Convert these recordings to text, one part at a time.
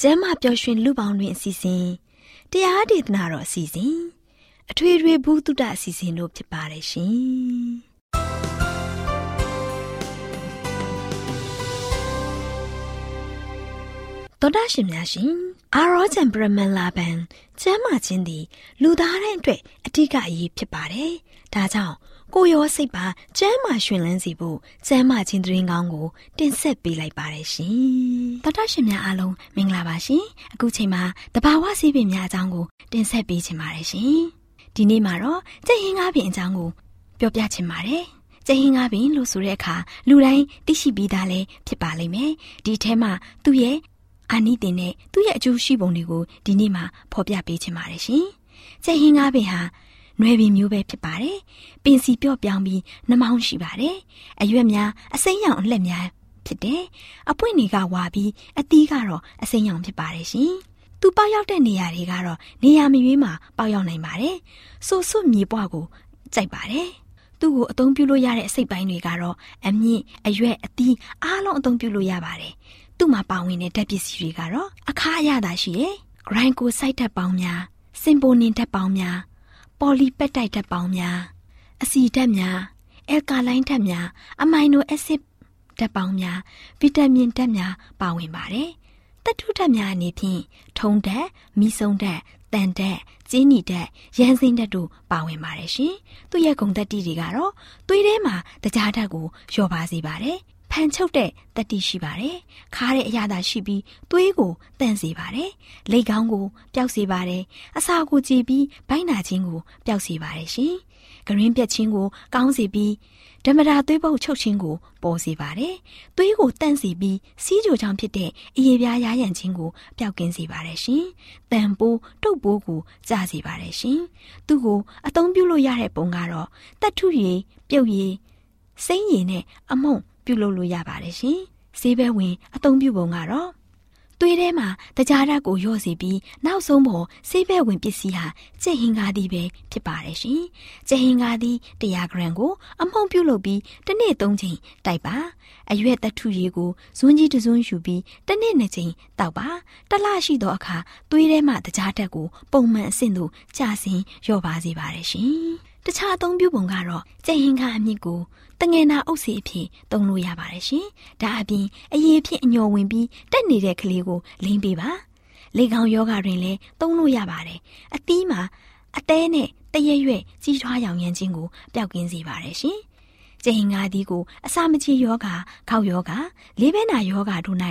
ကျမ်းမာပျော်ရွှင်လူပေါင်းတွင်အစီအစဉ်တရားဒေသနာတော်အစီအစဉ်အထွေထွေဘုဒ္ဓအစီအစဉ်တို့ဖြစ်ပါတယ်ရှင်တော်တာရှင်များရှင်အာရောဂျန်ပရမန်လာဘန်ကျမ်းမာခြင်းသည် လူသားတိုင်းအတွက်အထူးအရေးဖြစ်ပါတယ်ဒါကြောင့် ကိုရောစိတ်ပါကျမ်းမာရှင်လန်းစီဖို့ကျမ်းမာခြင်းသတင်းကောင်းကို တင်ဆက်ပေးလိုက်ပါတယ်ရှင်။တော်တော်ရှင်များအားလုံးမင်္ဂလာပါရှင်။အခုချိန်မှာတဘာဝဆေးပင်များအကြောင်းကိုတင်ဆက်ပေးချင်ပါတယ်ရှင်။ဒီနေ့မှာတော့ကြက်ဟင်းကားပင်အကြောင်းကိုပြောပြချင်ပါတယ်။ကြက်ဟင်းကားပင်လို့ဆိုတဲ့အခါလူတိုင်းသိရှိပြီးသားလည်းဖြစ်ပါလိမ့်မယ်။ဒီထဲမှာသူ့ရဲ့အာနိသင်နဲ့သူ့ရဲ့အကျိုးရှိပုံတွေကိုဒီနေ့မှာဖော်ပြပေးချင်ပါတယ်ရှင်။ကြက်ဟင်းကားပင်ဟာ နွယ်ပင်မျိုးပဲဖြစ်ပါတယ်။ပင်စီပြော့ပြောင်းပြီးနှမောင်းရှိပါတယ်။အရွက်များအစိမ်းရောင်အလှက်များဖြစ်တယ်။အပွင့်တွေကဝါပြီးအသီးကတော့အစိမ်းရောင်ဖြစ်ပါတယ်ရှင်။သူပေါက်ရောက်တဲ့နေရာတွေကတော့နေရာမရွေးမှာပေါက်ရောက်နိုင်ပါတယ်။ဆိုဆွမြေပွားကိုကြိုက်ပါတယ်။သူ့ကိုအသုံးပြုလို့ရတဲ့အစိတ်ပိုင်းတွေကတော့အမြင့်အရွက်အသီးအားလုံးအသုံးပြုလို့ရပါတယ်။သူ့မှာပါဝင်တဲ့ဓာတ်ပစ္စည်းတွေကတော့အခါအရသာရှိတယ်။ glycoside ဓာတ်ပေါင်းများ၊စင်ပိုနင်ဓာတ်ပေါင်းများ ပေါ်လီပက်တိုက်ဓာတ်ပေါင်းများအဆီဓာတ်များအယ်ကာလိုင်းဓာတ်များအမိုင်နိုအက်ဆစ်ဓာတ်ပေါင်းများဗီတာမင်ဓာတ်များပါဝင်ပါတယ်။တတုဓာတ်များအနေဖြင့်ထုံဓာတ်၊မီးစုံဓာတ်၊တန်ဓာတ်၊ကျင်းနီဓာတ်၊ရန်စင်းဓာတ်တို့ပါဝင်ပါတယ်ရှင်။သူ့ရဲ့ဂုဏ်သတ္တိတွေကတော့သွေးထဲမှာတကြားဓာတ်ကိုလျော့ပါစေပါတယ်။ ဖန်ချုပ်တဲ့တတိရှိပါတယ်။ခါတဲ့အရာသာရှိပြီးသွေးကိုတန့်စေပါတယ်။လက်ကောင်းကိုပျောက်စေပါတယ်။အစာကိုကြည်ပြီးဘိုင်းနာခြင်းကိုပျောက်စေပါတယ်ရှင်။ဂရင်းပြက်ခြင်းကိုကောင်းစေပြီးဓမ္မတာသွေးပုတ်ချုပ်ခြင်းကိုပေါ်စေပါတယ်။သွေးကိုတန့်စေပြီးစီးကြိုချောင်းဖြစ်တဲ့အရေပြားရရန်ခြင်းကိုပျောက်ကင်းစေပါတယ်ရှင်။တန်ပိုးတုပ်ပိုးကိုကျစေပါတယ်ရှင်။သူ့ကိုအသုံးပြုလို့ရတဲ့ပုံကတော့တက်ထုရည်ပြုတ်ရည်စိမ့်ရည်နဲ့အမုံ ပြုလုပ်လို့ရပါတယ်ရှင်။ဆေးဘဲဝင်အသုံးပြုပုံကတော့သွေးထဲမှာတကြားဓာတ်ကိုရော့စီပြီးနောက်ဆုံးပေါ်ဆေးဘဲဝင်ပစ္စည်းဟာကြက်ဟင်္ကာသည်ပဲဖြစ်ပါတယ်ရှင်။ကြက်ဟင်္ကာသည်100ဂရမ်ကို အမှုန့်ပြုလုပ်ပြီးတစ်နေ့3ချိန်တိုက်ပါ။အရွက်တထုရည်ကိုဇွန်းကြီးတဇွန်းယူပြီးတစ်နေ့2ချိန်တောက်ပါ။တစ်လရှိသောအခါသွေးထဲမှာတကြားဓာတ်ကိုပုံမှန်အဆင့်သို့ကျဆင်းလျော့ပါစေပါတယ်ရှင်။တခြားအသုံးပြုပုံကတော့ကြက်ဟင်္ကာအမြင့်ကို တငယ်နာအုပ်စီအဖြစ်သုံးလို့ရပါတယ်ရှင်။ဒါအပြင်အရေးဖြစ်အညော်ဝင်ပြီးတက်နေတဲ့ကလေးကိုလိမ့်ပေးပါ။လေကောင်ယောဂတွင်လည်းသုံးလို့ရပါတယ်။အသီးမှာအသေးနဲ့တရရွက်ကြီးထွားရောင်ရမ်းခြင်းကိုပျောက်ကင်းစေပါတယ်ရှင်။ကျင်းငါးဒီကိုအစာမချေယောဂါခောက်ယောဂါလေးဘဲနာယောဂါတို့၌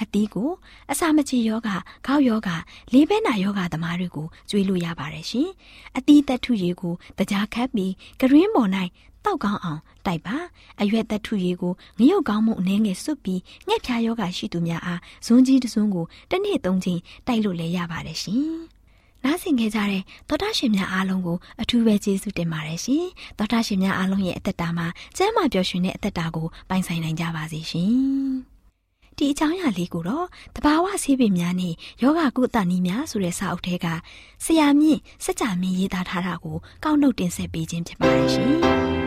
အသီးကိုအစာမချေယောဂခေါက်ယောဂလေးဘဲနာယောဂသမားတွေကိုကျွေးလို့ရပါတယ်ရှင်။အသီးသက်ထုရည်ကိုတကြားခတ်ပြီးဂရင်းပေါ်၌တောက်ကောင်းအောင် တိုက်ပါအရွက်သက်ထုရည်ကိုငရုတ်ကောင်းမှုအနှဲငယ်စွတ်ပြီးငှက်ဖြာယောဂရှိသူများအားဇွန်းကြီးတစွန်းကိုတစ်နေ့သုံးချိန်တိုက်လို့လည်းရပါတယ်ရှင်။နားဆင်ခဲ့ကြတဲ့သောတာရှင်များအားလုံးကိုအထူးပဲကျေးဇူးတင်ပါတယ်ရှင်။သောတာရှင်များအားလုံးရဲ့အသက်တာမှာကျမ်းမာပျော်ရွှင်တဲ့အသက်တာကိုပိုင်ဆိုင်နိုင်ကြပါစေရှင်။ဒီအကြောင်းအရာလေးကိုတော့တဘာဝဆေးပင်များနဲ့ယောဂကုသနည်းများဆိုတဲ့စာအုပ်ထဲကဆရာမြင့်စကြမင်းရေးသားထားတာကိုကောက်နှုတ်တင်ဆက်ပေးခြင်းဖြစ်ပါတယ်ရှင်။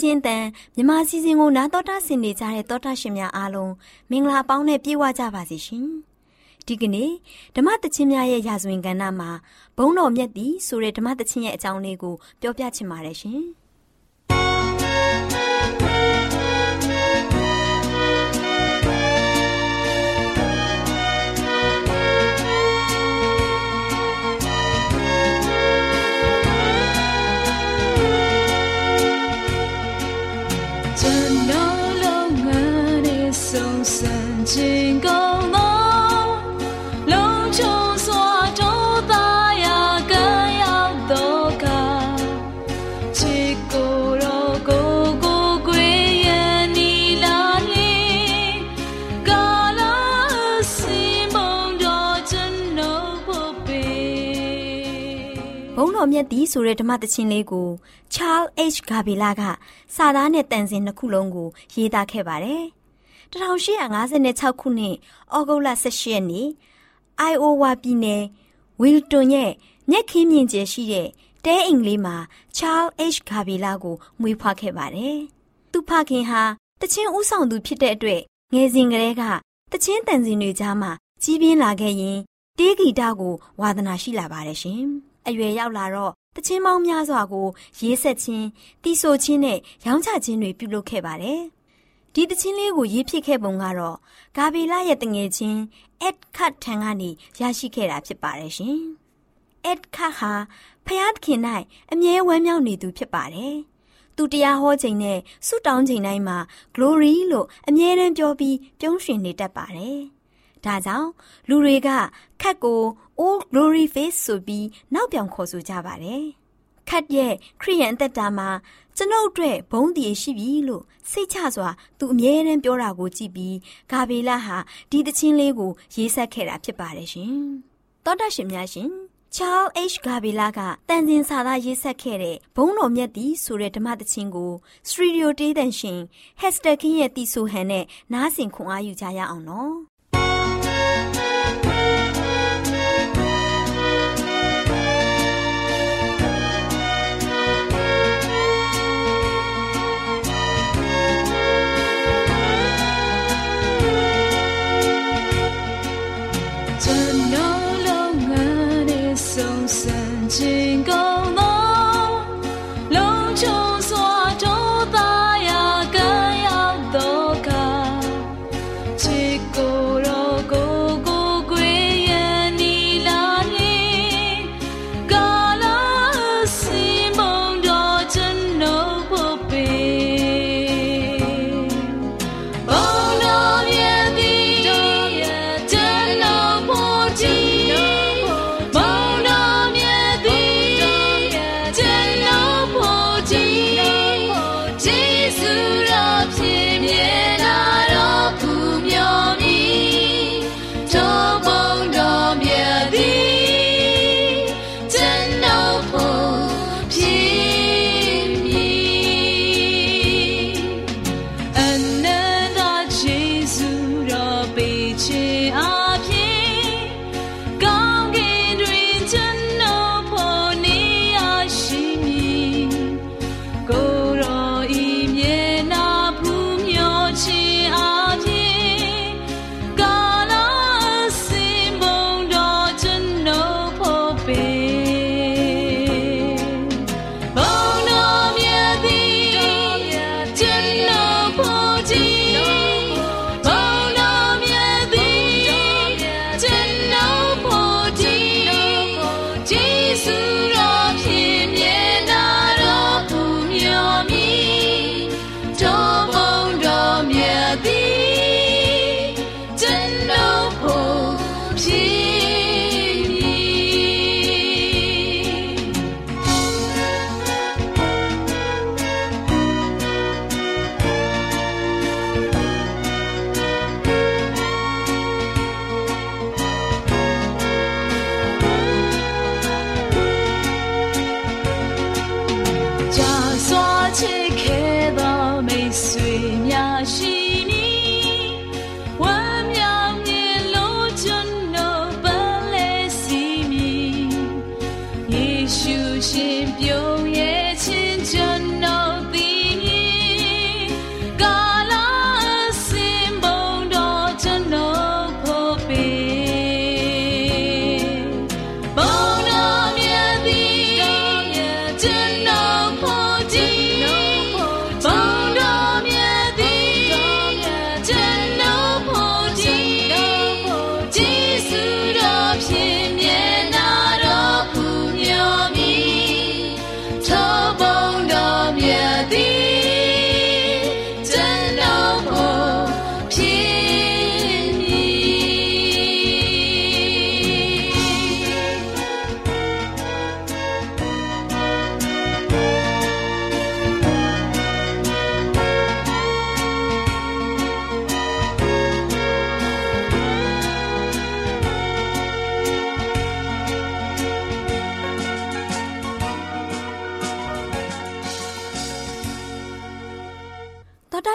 ချင်းတန်မြမစီစဉ်ကိုနာတော်တာဆင်နေကြတဲ့တောတာရှင်များအားလုံးမင်္ဂလာပေါင်းနဲ့ပြေဝကြပါစေရှင်။ဒီကနေ့ဓမ္မတချင်းများရဲ့ရာဇဝင်ကဏ္ဍမှာဘုံတော်မြတ်သည်ဆိုတဲ့ဓမ္မတချင်းရဲ့အကြောင်းလေးကိုပြောပြချင်ပါတယ်ရှင်။ သည်ဆိုတဲ့ဓမ္မသချင်းလေးကို Charles H. Gabela ကစာသားနဲ့တန်စင်နှစ်ခုလုံးကို ရေးသားခဲ့ပါတယ်။1856ခုနှစ်ဩဂုတ်လ18ရက်နေ့ Iowa ပြည်နယ်ဝီလ်တွန်ရဲ့မြက်ခင်းမြင့်ကျယ်ရှိတဲ့တဲအိမ်လေးမှာ Charles H. Gabela ကိုမွေးဖွားခဲ့ပါတယ်။သူဖခင်ဟာတချင်းဥဆောင်သူဖြစ်တဲ့အတွက်ငယ်စဉ်ကတည်းကတချင်းတန်စင်တွေကြားမှာကြီးပြင်းလာခဲ့ရင်တေးဂီတကိုဝါသနာရှိလာပါတယ်ရှင်။အရွယ်ရောက်လာတော့ တချင်းပေါင်းများစွာကို ရေးဆက်ခြင်းတီးဆိုခြင်းနဲ့ရောင်းချခြင်းတွေပြုလုပ်ခဲ့ပါတယ်။ဒီတချင်းလေးကိုရေးဖြစ်ခဲ့ပုံကတော့ဂါဘီလာရဲ့တငယ်ချင်းအက်ခတ်ထံကနေရရှိခဲ့တာဖြစ်ပါတယ်ရှင်။အက်ခတ်ဟာဖျားသခင်၌အမြဲဝမ်းမြောက်နေသူဖြစ်ပါတယ်။သူတရားဟောချိန်နဲ့ဆုတောင်းချိန်တိုင်းမှာ glory လို့အမြဲတမ်းပြောပြီးပြုံးရွှင်နေတတ်ပါတယ်။ ဒါကြောင့်လူတွေကခတ်ကို Old Glory Face ဆိုပြီးနောက်ပြောင်ခေါ်ဆိုကြပါတယ်။ခတ်ရဲ့ခရိယန်သက်တာမှာကျွန်ုပ်အတွက်ဘုံတည်ရှိပြီလို့စိတ်ချစွာသူအမြဲတမ်းပြောတာကိုကြည့်ပြီးဂါဘေလာဟာဒီသချင်းလေးကို ရေးဆက်ခဲ့တာဖြစ်ပါတယ်ရှင်။သောတာရှင်များရှင်ချား H ဂါဘီလာကတန်စင်စာသားရေးဆက်ခဲ့တဲ့ဘုံတော်မြတ်သည်ဆိုတဲ့ဓမ္မသချင်းကိုစတူဒီယိုတေးတန်ရှင်ဟက်စတာကင်းရဲ့တီဆိုဟန်နဲ့နားဆင်ခွန်အားယူကြရအောင်နော်။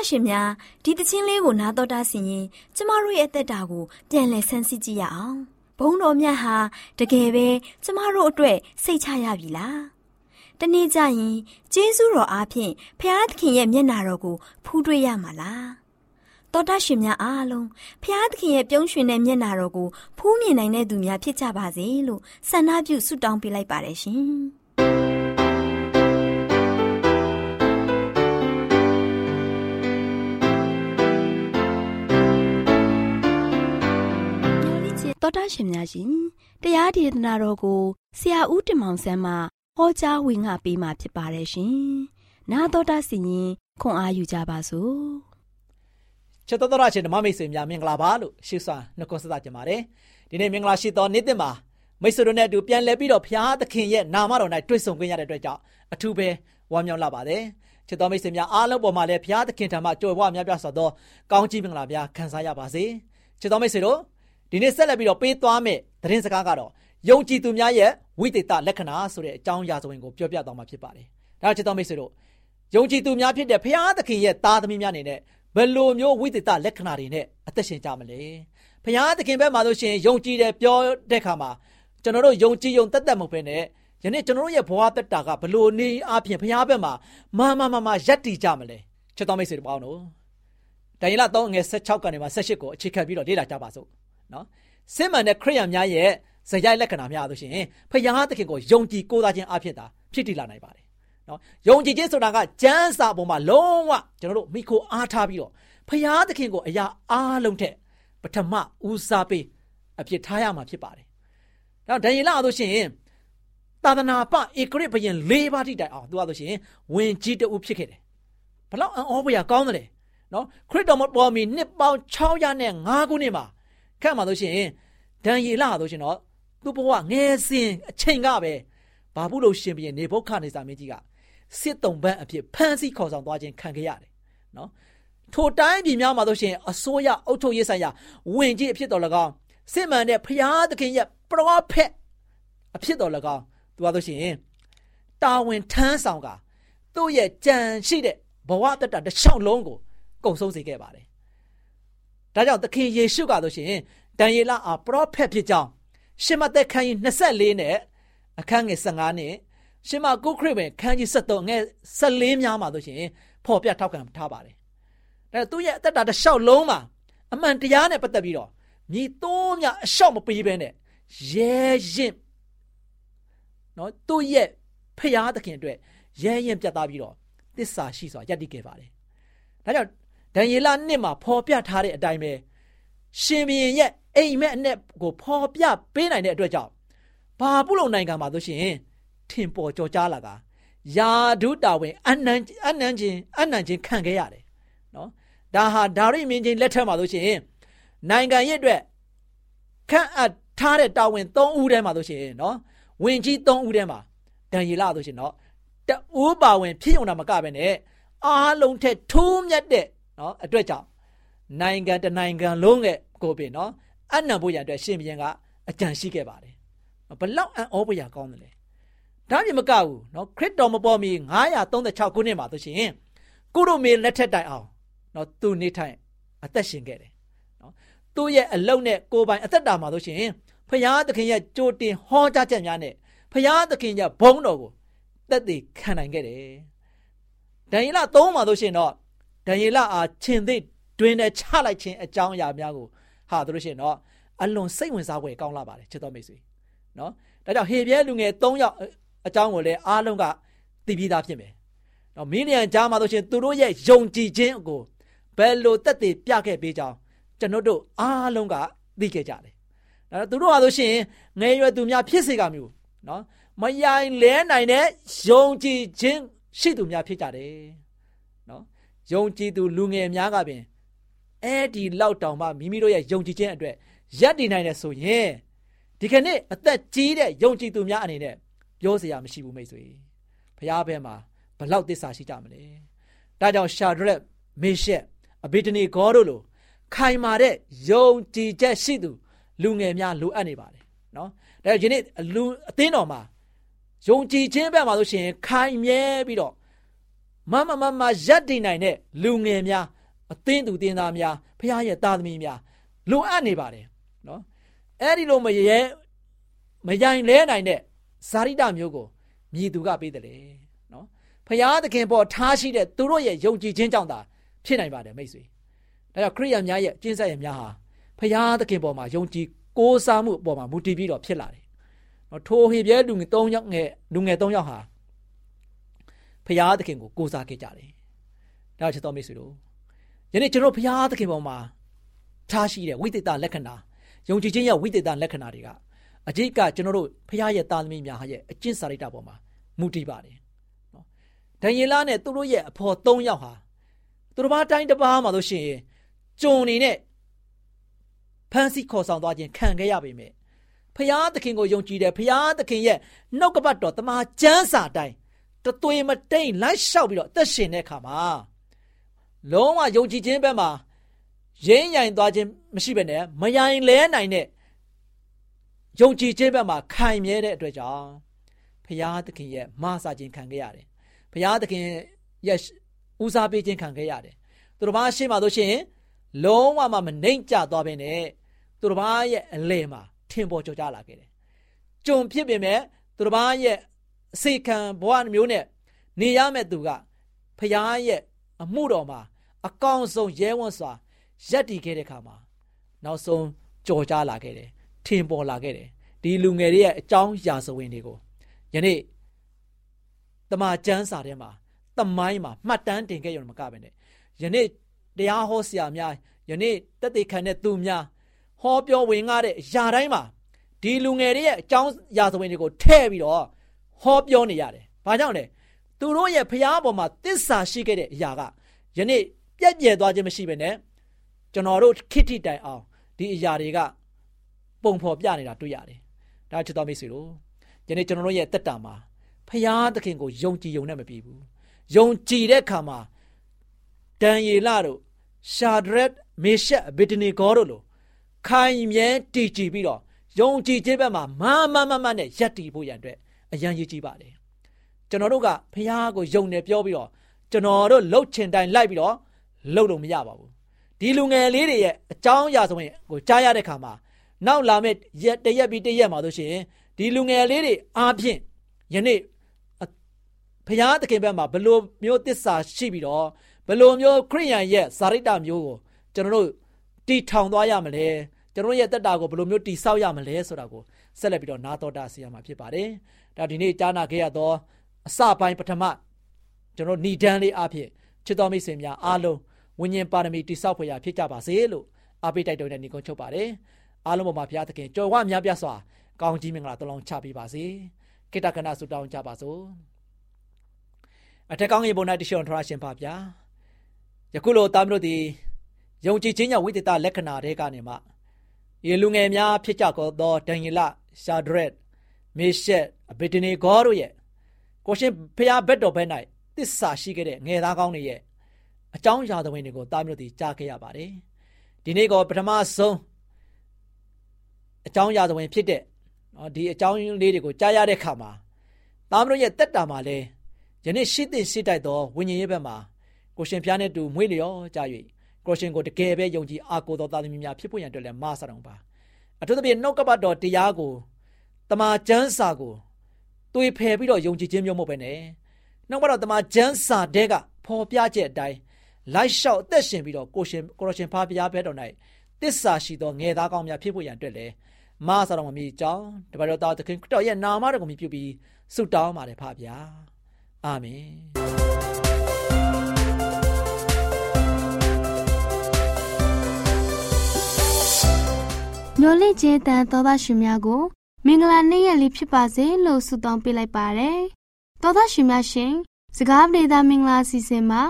ရှင်များဒီတချင်းလေးကိုနားတော်တာဆင်ရင်ကျမတို့ရဲ့အသက်တာကိုပြန်လည်ဆန်းစစ်ကြည့်ရအောင်ဘုံတော်မြတ်ဟာတကယ်ပဲကျမတို့အတွက်စိတ်ချရပြီလားတနေ့ကျရင်ကျေးဇူးတော်အားဖြင့်ဖျားသခင်ရဲ့မျက်နာတော်ကိုဖူးတွေ့ရမှာလားတော်တာရှင်များအားလုံးဖျားသခင်ရဲ့ပြုံးရွှင်တဲ့မျက်နာတော်ကိုဖူးမြင်နိုင်တဲ့သူများဖြစ်ကြပါစေလို့ဆန္ဒပြုဆုတောင်းပေးလိုက်ပါတယ်ရှင် တော်တာရှင်များရှင်တရားဒေသနာတော်ကိုဆရာဦးတင်မောင်ဆန်းမှဟောကြားဝင်ငါပေးมาဖြစ်ပါတယ်ရှင်။နာတော်တာစီရင်ခွန်အားယူကြပါစို့။ချစ်တော်တော်ရှင်ဓမ္မမိတ်ဆွေများမင်္ဂလာပါလို့ရှိစွာနှုတ်ဆက်ကြပါတယ်။ဒီနေ့မင်္ဂလာရှိသောနေ့တင်မှာမိတ်ဆွေတို့နဲ့အတူပြန်လည်ပြီးတော့ဘုရားသခင်ရဲ့နာမတော်၌တွေ့ဆုံခွင့်ရတဲ့အတွက်ကြောင့်အထူးပဲဝမ်းမြောက်လာပါတယ်။ချစ်တော်မိတ်ဆွေများအားလုံးပေါ်မှာလည်းဘုရားသခင်ထံမှကြွယ်ဝများပြားစွာသောကောင်းချီးမင်္ဂလာများခံစားရပါစေ။ချစ်တော်မိတ်ဆွေတို့ ဒီနေ့ဆက်လက်ပြီးတော့ပေးသွားမယ့်သတင်းစကားကတော့ယုံကြည်သူများရဲ့ဝိသေသလက္ခဏာဆိုတဲ့အကြောင်းအရာစုံကိုပြောပြသွားမှာဖြစ်ပါတယ်။ဒါချစ်တော်မိတ်ဆွေတို့ယုံကြည်သူများဖြစ်တဲ့ဘုရားသခင်ရဲ့သားသမီးများအနေနဲ့ဘယ်လိုမျိုးဝိသေသလက္ခဏာတွေနဲ့အသက်ရှင်ကြမလဲ။ဘုရားသခင်ဘက်မှာဆိုရှင်ယုံကြည်တယ်ပြောတဲ့ခါမှာကျွန်တော်တို့ယုံကြည်ယုံသက်သက်မဟုတ်ဘဲနဲ့ယနေ့ကျွန်တော်တို့ရဲ့ဘဝတက်တာကဘလို့နေအပြင်ဘုရားဘက်မှာမမမမယက်တည်ကြမလဲ။ချစ်တော်မိတ်ဆွေတို့ပေါင်းတို့ဒိုင်လာ3ငွေ16ကနေမှ18ကိုအခြေခံပြီးတော့လေ့လာကြပါစို့။ နော်။စစ်မှန်တဲ့ခရိယံများရဲ့ဇယိုက်လက္ခဏာများဆိုရှင်ဖယားသခင်ကိုယုံကြည်ကိုးစားခြင်းအဖြစ်သာဖြစ်တည်လာနိုင်ပါတယ်နော်ယုံကြည်ခြင်းဆိုတာကကျမ်းစာပေါ်မှာလုံးဝကျွန်တော်တို့မိခိုအားထားပြီးတော့ဖယားသခင်ကိုအရာအားလုံးထက်ပထမဦးစားပေးအဖြစ်ထားရမှာဖြစ်ပါတယ်။ဒါဒံယေလဆိုရှင်သာသနာပဧကရစ်ဘယင်၄ပါးထိတိုင်အောင်သူကဆိုရှင်ဝင်ကြီးတူဖြစ်ခဲ့တယ်။ဘလောက်အံ့ဩဖွယ်ရာကောင်းတယ်နော်ခရစ်တော်ပေါ်မီနှစ်ပေါင်း605ခုနှစ်မှာ ခန့်မှာဆိုရှင်ဒံယေလဆိုရှင်တော့သူ့ဘဝငယ်စဉ်အချိန်ကပဲဘာဘူးလို့ရှင်ပြန်နေဘုခနေစာမင်းကြီးကစစ်တုံပန်းအဖြစ်ဖမ်းဆီးခေါ်ဆောင်သွားခြင်းခံခဲ့ရတယ်နော်ထိုတိုင်းပြည်များမှာဆိုရှင်အစိုးရအုပ်ချုပ်ရေးဆိုင်ရာဝင်ကြီးအဖြစ်တော်၎င်းစစ်မှန်တဲ့ဖျားသခင်ရဲ့ပရောဖက်အဖြစ်တော်၎င်းသူကဆိုရှင်တာဝန်ထမ်းဆောင်ကသူ့ရဲ့ကြံရှိတဲ့ဘဝတတတစ်လျှောက်လုံးကိုကုံဆုံးစေခဲ့ပါတယ် ဒါကြောင့်သခင်ယေရှုကဆိုရှင်ဒံယေလအားပရောဖက်ဖြစ်ကြောင်းရှမသက်ခန်းကြီး24နဲ့အခန်းငယ်15နဲ့ရှမကုခရစ်ဝင်ခန်းကြီး73ငယ်14များမှာဆိုရှင်ဖော်ပြထောက်ခံထားပါတယ်။ဒါသူ့ရဲ့အသက်တာတစ်လျှောက်လုံးမှာအမှန်တရားနဲ့ပတ်သက်ပြီးတော့မြည်တိုးများအလျှောက်မပေးဘဲနဲ့ရဲရင်နော်သူ့ရဲ့ဖျားသခင်အတွက်ရဲရင်ပြတ်သားပြီးတော့တစ္ဆာရှိစွာယက်တည်ခဲ့ပါတယ်။ဒါကြောင့် ဒံယေလနှစ်မှာဖော်ပြထားတဲ့အတိုင်းပဲရှင်ဘုရင်ရဲ့အိမ်မက်အနဲ့ကိုဖော်ပြပေးနိုင်တဲ့အတွက်ကြောင့်ဘာပုလုံနိုင်ငံမှာဆိုရှင်ထင်ပေါ်ကြော်ကြားလာတာယာဒုတာဝင်အနန်အနန်ချင်းအနန်ချင်းခံခဲ့ရတယ်နော်ဒါဟာဒါရိမင်းချင်းလက်ထက်မှာဆိုရှင်နိုင်ငံရဲ့အတွက်ခန့်အပ်ထားတဲ့တာဝန်3ဦးထဲမှာဆိုရှင်နော်ဝင်ကြီး3ဦးထဲမှာဒံယေလဆိုရှင်နော်တဦးပါဝင်ဖြစ်ုံတာမကပဲနဲ့အားလုံးထက်ထိုးမြတ်တဲ့ နော်အတွက်ကြောင့်နိုင်ငံတနိုင်ငံလုံးရဲ့ကိုပင်နော်အနံဖို့ရအတွက်ရှင်ဘုရင်ကအကြံရှိခဲ့ပါတယ်ဘလောက်အံ့ဩဖွယ်ကောင်းတယ်လဲဒါမြင်မကဘူးနော်ခရစ်တော်မပေါ်မီ936ခုနှစ်မှာဆိုရှင်ကုရုမေလက်ထက်တိုင်အောင်နော်သူနေထိုင်အသက်ရှင်ခဲ့တယ်နော်သူ့ရဲ့အလုံနဲ့ကိုယ်ပိုင်အသက်တာမှာဆိုရှင်ဖရာသခင်ရဲ့ကြိုတင်ဟောကြားချက်များနဲ့ဖရာသခင်ရဲ့ဘုန်းတော်ကိုသက်သေခံနိုင်ခဲ့တယ်ဒံယေလ3မှာဆိုရှင်တော့ ဒံယေလအားရှင်သိတွင်နဲ့ချလိုက်ခြင်းအကြောင်းအရာများကိုဟာတို့ရှင်တော့အလွန်စိတ်ဝင်စားဖွယ်ကောင်းလာပါတယ်ချစ်တော်မိတ်ဆွေနော်ဒါကြောင့်ဟေပြဲလူငယ်၃ယောက်အကြောင်းကိုလည်းအားလုံးကသိပြီးသားဖြစ်မယ်နော်မင်းလျံကြားမှာဆိုရှင်သူတို့ရဲ့ယုံကြည်ခြင်းကိုဘယ်လိုတက်တည်ပြခဲ့ပေးကြောင်းကျွန်တော်တို့အားလုံးကသိခဲ့ကြတယ်ဒါသူတို့ဟာဆိုရှင်ငယ်ရွယ်သူများဖြစ်စေကမျိုးနော်မယိုင်လဲနိုင်တဲ့ယုံကြည်ခြင်းရှိသူများဖြစ်ကြတယ်နော် ယုံကြည်သူလူငယ်များကပင်အဲ့ဒီလောက်တောင်မှမိမိတို့ရဲ့ယုံကြည်ခြင်းအတွက်ရပ်တည်နိုင်တယ်ဆိုရင်ဒီကနေ့အသက်ကြီးတဲ့ယုံကြည်သူများအနေနဲ့ပြောစရာမရှိဘူးမိတ်ဆွေဘုရားဘဲမှာဘလောက်သစ္စာရှိကြမလဲဒါကြောင့်ရှာဒရက်မေရှက်အဘိဒနီဂေါတို့လိုခိုင်မာတဲ့ယုံကြည်ချက်ရှိသူလူငယ်များလိုအပ်နေပါတယ်နော်ဒါကြောင့်ဒီနေ့လူအသင်းတော်မှာယုံကြည်ခြင်းဘက်မှာဆိုရှင်ခိုင်မြဲပြီးတော့ မမမမရက်တည်နိုင်တဲ့လူငယ်များအသင်းသူတင်းသားများဖခင်ရဲ့သားသမီးများလိုအပ်နေပါတယ်နော်အဲ့ဒီလိုမရဲမယိုင်လဲနိုင်တဲ့ဇာတိတမျိုးကိုမြည်သူကပေးတယ်လေနော်ဖခင်သခင်ပေါ်ထားရှိတဲ့သူတို့ရဲ့ယုံကြည်ခြင်းကြောင့်သာဖြစ်နိုင်ပါတယ်မိတ်ဆွေဒါကြောင့်ခရိယန်များရဲ့ကျင့်ဆက်ရဲ့များဟာဖခင်သခင်ပေါ်မှာယုံကြည်ကိုးစားမှုအပေါ်မှာမူတည်ပြီးတော့ဖြစ်လာတယ်နော်ထိုဟေပြဲလူငယ်၃ယောက်ငယ်လူငယ်၃ယောက်ဟာ ဖခင်သခင်ကိုကိုးစားခဲ့ကြတယ်ဒါချက်တော်မိတ်ဆွေတို့ယနေ့ကျွန်တော်ဖခင်သခင်ပေါ်မှာထားရှိတဲ့ဝိသေသလက္ခဏာယုံကြည်ခြင်းရဲ့ဝိသေသလက္ခဏာတွေကအจิကကျွန်တော်တို့ဖခင်ရဲ့တာသမီများရဲ့အကျင့်စာရိတ္တပေါ်မှာမူတည်ပါတယ်နော်ဒံယေလနဲ့သူတို့ရဲ့အဖော်၃ယောက်ဟာသူတို့ဘာတိုင်းတစ်ပါးမှာလို့ရှိရင်ကြုံနေနဲ့ဖန်စီခေါ်ဆောင်သွားခြင်းခံခဲ့ရပေမဲ့ဖျားသခင်ကိုယုံကြည်တယ်ဖျားသခင်ရဲ့နှုတ်ကပတ်တော်တမန်ကျမ်းစာတိုင်း တသွေမတိန်လိုက်လျှောက်ပြီးတော့အသက်ရှင်တဲ့အခါမှာလုံးဝယုံကြည်ခြင်းဘက်မှာရင်းရိုင်သွားခြင်းမရှိဘဲနဲ့မယိုင်လဲနိုင်တဲ့ယုံကြည်ခြင်းဘက်မှာခိုင်မြဲတဲ့အတွက်ကြောင့်ဖျားသခင်ရဲ့မဆာခြင်းခံခဲ့ရတယ်ဖျားသခင်ရဲ့ဦးစားပေးခြင်းခံခဲ့ရတယ်သူတို့ဘာရှေ့မှာတို့ရှင်လုံးဝမှမနှိမ့်ကြသွားပဲနဲ့သူတို့ဘာရဲ့အလဲမှာထင်ပေါ်ကျော်ကြလာခဲ့တယ်ကြုံဖြစ်ပေမဲ့သူတို့ဘာရဲ့ အစေခံဘဝမျိုးနဲ့နေရမဲ့သူကဖျားရဲ့အမှုတော်မှာအကောင်းဆုံးရဲဝံ့စွာရက်တည်ခဲ့တဲ့ခါမှာနောက်ဆုံးကြော်ကြားလာခဲ့တယ်ထင်ပေါ်လာခဲ့တယ်ဒီလူငယ်တွေရဲ့အကြောင်းရာဇဝင်တွေကိုယနေ့တမန်ကျမ်းစာထဲမှာတမိုင်းမှာမှတ်တမ်းတင်ခဲ့ရုံမကပဲနဲ့ယနေ့တရားဟောဆရာများယနေ့တက်တေခံတဲ့သူများဟောပြောဝင်ကားတဲ့ຢာတိုင်းမှာဒီလူငယ်တွေရဲ့အကြောင်းရာဇဝင်တွေကိုထည့်ပြီးတော့ ဟောပြောနေရတယ်။ဘာကြောင့်လဲ။သူတို့ရဲ့ဖျားပေါ်မှာတစ္ဆာရှိခဲ့တဲ့အရာကယနေ့ပြက်ပြဲသွားခြင်းမရှိဘဲနဲ့ကျွန်တော်တို့ခိတိတိုင်အောင်ဒီအရာတွေကပုံဖော်ပြနေတာတွေ့ရတယ်။ဒါချစ်တော်မိတ်ဆွေတို့ယနေ့ကျွန်တော်တို့ရဲ့တက်တာမှာဖျားသခင်ကိုယုံကြည်ယုံနဲ့မပြီးဘူး။ယုံကြည်တဲ့အခါမှာဒံယေလတို့ရှာဒရက်မေရှက်ဗေဒနီဂေါတို့လိုခိုင်မြဲတည်ကြည်ပြီးတော့ယုံကြည်ခြင်းဘက်မှာမမမမနဲ့ယက်တည်ဖို့ရန်အတွက် အရန်ရည်ကြီးပါတယ်ကျွန်တော်တို့ကဖះကိုယုံနေပြောပြီးတော့ကျွန်တော်တို့လှုပ်ချင်တိုင်းလိုက်ပြီးတော့လှုပ်လို့မရပါဘူးဒီလူငယ်လေးတွေရဲ့အကြောင်းအရာဆိုရင်ကိုကြားရတဲ့ခါမှာနောက်လာမယ့်ရက်တရက်ပြီးတရက်မှာဆိုရှင်ဒီလူငယ်လေးတွေအားဖြင့်ယနေ့ဖះသခင်ဘက်မှာဘလို့မျိုးတစ္ဆာရှိပြီးတော့ဘယ်လိုမျိုးခရိယန်ရဲ့ဇာရိတမျိုးကိုကျွန်တော်တို့တီထောင်သွားရမလဲကျွန်တော်ရဲ့တက်တာကိုဘယ်လိုမျိုးတီဆောက်ရမလဲဆိုတာကို ဆက်လက်ပြီးတော့နာတော်တာဆီရမှာဖြစ်ပါတယ်ဒါဒီနေ့ကြားနာခဲ့ရသောအစပိုင်းပထမကျွန်တော်ဏီဒန်းလေးအဖြစ်ချစ်တော်မိတ်ဆွေများအားလုံးဝိညာဉ်ပါရမီတိဆောက်ဖွယ်ရာဖြစ်ကြပါစေလို့အားပေးတိုက်တွန်းတဲ့ညီကုန်းချုပ်ပါတယ်အားလုံးပေါ်မှာဘုရားသခင်ကြော်ဝများပြစွာကောင်းကြီးမင်္ဂလာတလုံးချပေးပါစေကိတ္တကနာဆုတောင်းကြပါစို့အထက်ကောင်းရေပုံ၌တရှိအောင်ထရရှင်ပါဗျာယခုလိုသားမျိုးတို့သည်ယုံကြည်ခြင်းကြောင့်ဝိသေသလက္ခဏာတွေကနေမှဤလူငယ်များဖြစ်ကြသောဒံယေလ ရှာဒရက်မေရှက်အဗေဒနေဂေါတို့ရဲ့ကိုရှင်ဖျားဘက်တော်ဘက်၌တစ္ဆာရှိခဲ့တဲ့ငယ်သားကောင်းတွေရဲ့အကြောင်းအရာသဝင်တွေကိုသားမျိုးတို့ကြားခဲ့ရပါတယ်ဒီနေ့ကပထမဆုံးအကြောင်းအရာသဝင်ဖြစ်တဲ့နော်ဒီအကြောင်းလေးတွေကိုကြားရတဲ့အခါမှာသားမျိုးရဲ့တက်တာမှာလဲယနေ့ရှိသင့်ရှိတိုက်သောဝိညာဉ်ရေးဘက်မှာကိုရှင်ဖျားနဲ့တူမွေးလျော်ကြ၍ကိုရှင်ကိုတကယ်ပဲယုံကြည်အားကိုးသောသားသမီးများဖြစ်ဖို့ရန်အတွက်လည်းမဆတော်ပါ အထူးသဖြင့်နှုတ်ကပတ်တော်တရားကိုတမန်ကျမ်းစာကိုတွေးဖယ်ပြီးတော့ယုံကြည်ခြင်းမျိုးမဟုတ်ပဲနဲ့နှုတ်ကပတ်တော်တမန်ကျမ်းစာတဲကဖော်ပြချက်အတိုင်းလိုက်လျှောက်အသက်ရှင်ပြီးတော့ကိုရှင်ကိုရရှင်ဖားပြားဘဲတော်၌တစ္ဆာရှိသောငယ်သားကောင်းများဖြစ်ဖို့ရန်အတွက်လည်းမဆတော်မမီကြောင်းတပတ်တော်သားသခင်ခရစ်တော်ရဲ့နာမတော်ကိုမြည်ပြုပြီးဆုတောင်းပါတယ်ဖာဗျာအာမင် မျော်လင့်ခြင်းတန်သောသားရှင်များကိုမင်္ဂလာနေ့ရက်လေးဖြစ်ပါစေလို့ဆုတောင်းပေးလိုက်ပါတယ်။သောသားရှင်များရှင်စကားပြေသာမင်္ဂလာစီစဉ်မှာ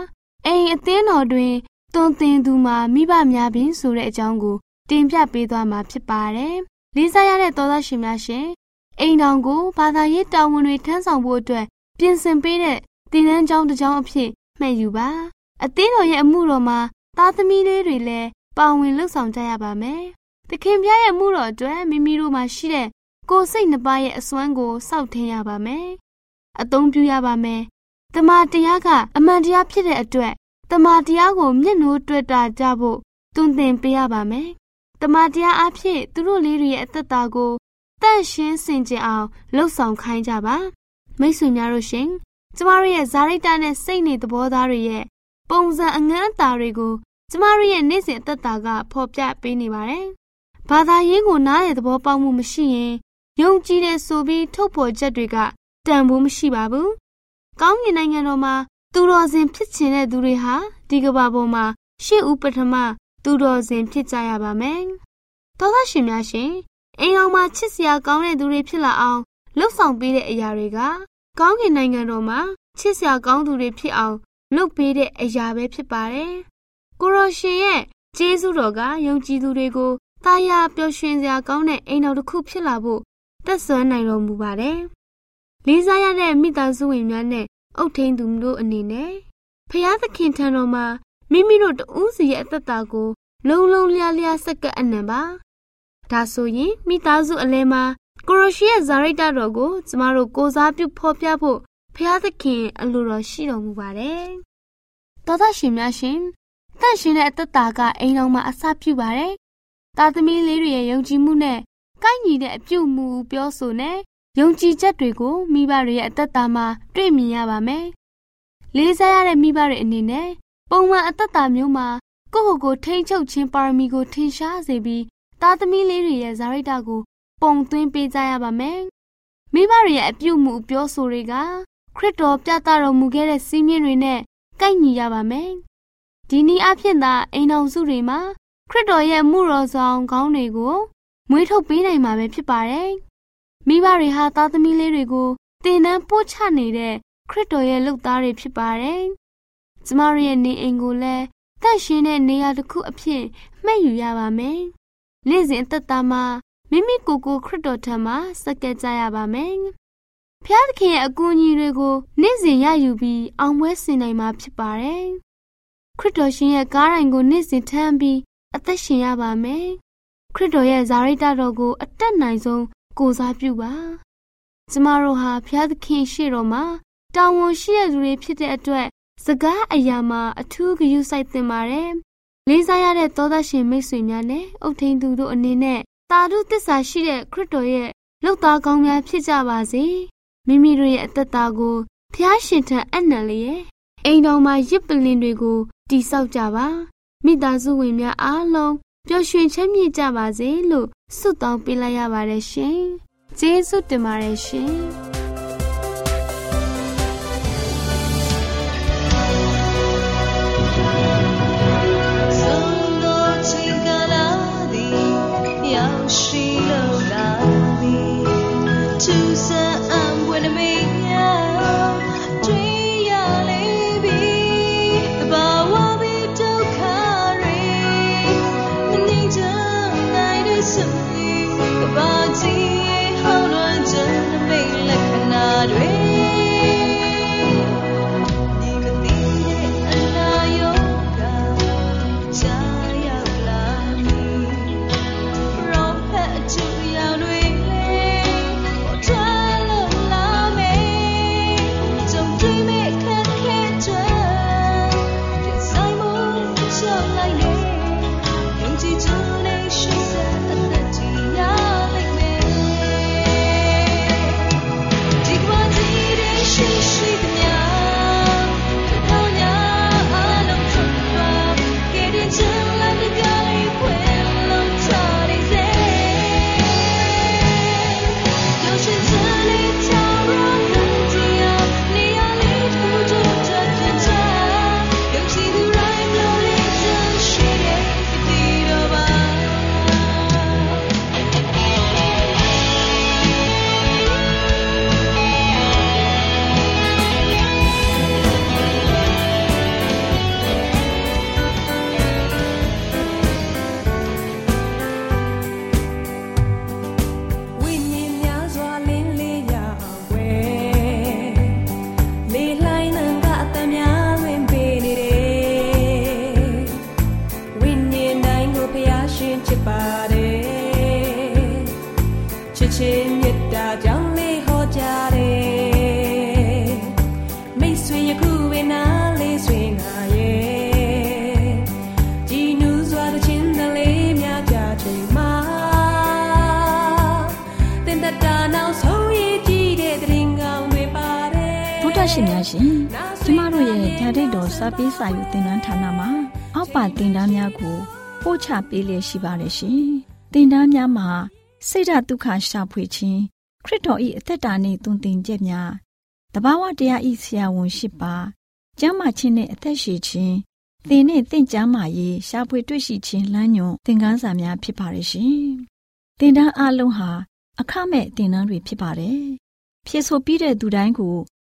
အိမ်အသင်းတော်တွင်တွင်သင်သူမှာမိဘများပင်ဆိုတဲ့အကြောင်းကိုတင်ပြပေးသွားမှာဖြစ်ပါတယ်။လေးစားရတဲ့သောသားရှင်များရှင်အိမ်တော်ကိုဘာသာရေးတာဝန်တွေထမ်းဆောင်ဖို့အတွက်ပြင်ဆင်ပေးတဲ့သင်တန်းကျောင်းတစ်ကျောင်းအဖြစ်မှတ်ယူပါ။အသင်းတော်ရဲ့အမှုတော်မှာသားသမီးလေးတွေလည်းပါဝင်လှုပ်ဆောင်ကြရပါမယ်။ သခင်ပြရဲ့မှုတော်အတွက်မိမိတို့မှာရှိတဲ့ကိုယ်စိတ်နှပါရဲ့အစွမ်းကိုစောင့်ထင်းရပါမယ်။အသုံးပြုရပါမယ်။တတမန်တရားကအမှန်တရားဖြစ်တဲ့အတွက်တမန်တရားကိုမျက်နှိုးတွေ့တာကြဖို့တွင်တင်ပေးရပါမယ်။တမန်တရားအဖြစ်သူတို့လေးတွေရဲ့အသက်တာကိုတန့်ရှင်းစင်ကြယ်အောင်လှုပ်ဆောင်ခိုင်းကြပါမိတ်ဆွေများတို့ရှင်ကျမတို့ရဲ့ဇာရိတနဲ့စိတ်နေသဘောသားတွေရဲ့ပုံစံအငန်းအတာတွေကိုကျမတို့ရဲ့နေ့စဉ်အသက်တာကဖော်ပြပေးနေပါတယ်။ ဘာသာရေးကိုနားရသဘောပေါက်မှုမရှိရင်ယုံကြည်တဲ့ဆိုပြီးထုတ်ဖော်ချက်တွေကတန်ဖိုးမရှိပါဘူး။ကောင်းကင်နိုင်ငံတော်မှာသူတော်စင်ဖြစ်ချင်တဲ့သူတွေဟာဒီကမ္ဘာပေါ်မှာရှေ့ဦးပထမသူတော်စင်ဖြစ်ကြရပါမယ်။သောသားရှင်များရှင်အိမ်အောင်မှာချစ်စရာကောင်းတဲ့သူတွေဖြစ်လာအောင်လှုပ်ဆောင်ပေးတဲ့အရာတွေကကောင်းကင်နိုင်ငံတော်မှာချစ်စရာကောင်းသူတွေဖြစ်အောင်လုပ်ပေးတဲ့အရာပဲဖြစ်ပါတယ်။ကိုရောရှင်ရဲ့ကျေးဇူးတော်ကယုံကြည်သူတွေကို တာယာပျော်ရွှင်စရာကောင်းတဲ့အိမ်တော်တစ်ခုဖြစ်လာဖို့တက်ဆွမ်းနိုင်တော်မူပါတယ်။လေးစားရတဲ့မိသားစုဝင်များနဲ့အုပ်ထိန်သူတို့အနေနဲ့ဖျားသခင်ထံတော်မှာမိမိတို့တဦးစီရဲ့အသက်တာကို လုံလုံလျားလျားစက္ကအနံပါဒါဆိုရင်မိသားစုအလဲမှာကိုရိုရှိရဲ့ဇာရိတတော်ကိုကျမတို့ကိုစားပြုဖော်ပြဖို့ဖျားသခင်အလိုတော်ရှိတော်မူပါတယ်တော်သားရှင်များရှင်တန့်ရှင်တဲ့အသက်တာကအိမ်တော်မှာအစပြုပါတယ် တာသမီလေးတွေရဲ့ယုံကြည်မှုနဲ့ကိုက်ညီတဲ့အပြုအမူပြောဆိုနဲ့ယုံကြည်ချက်တွေကိုမိဘတွေရဲ့အသက်တာမှာတွေ့မြင်ရပါမယ်လေးစားရတဲ့မိဘတွေအနေနဲ့ပုံမှန်အသက်တာမျိုးမှာကိုယ့်ကိုယ်ကိုထိမ့်ချုပ်ခြင်းပါရမီကိုထင်ရှားစေပြီးသားသမီးလေးတွေရဲ့ဇာရိတကိုပုံသွင်းပေးကြရပါမယ်။မိဘတွေရဲ့အပြုအမူအပြောဆိုတွေကခရစ်တော်ပြသတော်မူခဲ့တဲ့စီးမြင်တွေနဲ့ကိုက်ညီရပါမယ်။ဒီနည်းအဖြစ်သာအိမ်တော်စုတွေမှာ ခရစ်တော်ရဲ့မှုတော်ဆောင်ကောင်းတွေကိုမွေးထုတ်ပေးနိုင်မှာပဲဖြစ်ပါတယ်။မိဘတွေဟာသားသမီးလေးတွေကိုတင်နန်းပို့ချနေတဲ့ခရစ်တော်ရဲ့လုပ်သားတွေဖြစ်ပါတယ်။ကျမတို့ရဲ့နေအိမ်ကိုလည်းတန့်ရှင်းတဲ့နေရာတစ်ခုအဖြစ်မှတ်ယူရပါမယ်။နေ့စဉ်အသက်တာမှာမိမိကိုယ်ကိုခရစ်တော်ထံမှာစက္ကဲကြရပါမယ်။ဖျားသခင်ရဲ့အကူအညီတွေကိုနေ့စဉ်ရယူပြီးအောင်ပွဲဆင်နိုင်မှာဖြစ်ပါတယ်။ခရစ်တော်ရှင်ရဲ့ကားတိုင်းကိုနေ့စဉ်ထမ်းပြီး အသက်ရှင်ရပါမယ်။ခရစ်တော်ရဲ့ဇာရိတတော်ကို အတက်နိုင်ဆုံးကိုစားပြုပါ။ကျမတို့ဟာဖျားသခင်ရှေ့တော်မှာတာဝန်ရှိတဲ့သူတွေဖြစ်တဲ့အတွက်စကားအရာမှာအထူးဂရုစိုက်သင့်ပါတယ်။လေးစားရတဲ့သောသားရှင်မိတ်ဆွေများနဲ့အုတ်ထိန်သူတို့အနေနဲ့တာဓုသစ္စာရှိတဲ့ခရစ်တော်ရဲ့လှုပ်သားကောင်းများဖြစ်ကြပါစေ။မိမိတို့ရဲ့အသက်တာကိုဖျားရှင်ထံအနံ့လျက်အိမ်တော်မှာရစ်ပလင်တွေကိုတိဆောက်ကြပါ။ မိသားစုဝင်များအားလုံးပျော်ရွှင်ချမ်းမြေ့ကြပါစေလို့ဆုတောင်းပေးလိုက်ရပါတယ်ရှင်။ကျေးဇူးတင်ပါတယ်ရှင်။ ရှင်များရှင်ကျမတို့ရဲ့ဓာတ်တော်စပေးစာယူသင်တန်းဌာနမှာ အောက်ပါသင်တန်းများကိုပို့ချပေးလျက်ရှိပါတယ်ရှင်သင်တန်းများမှာစိတ်ဓာတ်ဒုက္ခရှာဖွေခြင်းခရစ်တော်၏အသက်တာနှင့်တုန်သင်ကြများတဘာဝတရားဤဆရာဝန်ရှိပါကျမ်းမာခြင်းနဲ့အသက်ရှိခြင်းသင်နဲ့သင်ကျမ်းမာရေးရှာဖွေတွေ့ရှိခြင်းလမ်းညွန်သင်ခန်းစာများဖြစ်ပါရဲ့ရှင်သင်တန်းအလုံးဟာအခမဲ့သင်တန်းတွေဖြစ်ပါတယ်ဖြစ်ဆိုပြီးတဲ့သူတိုင်းကို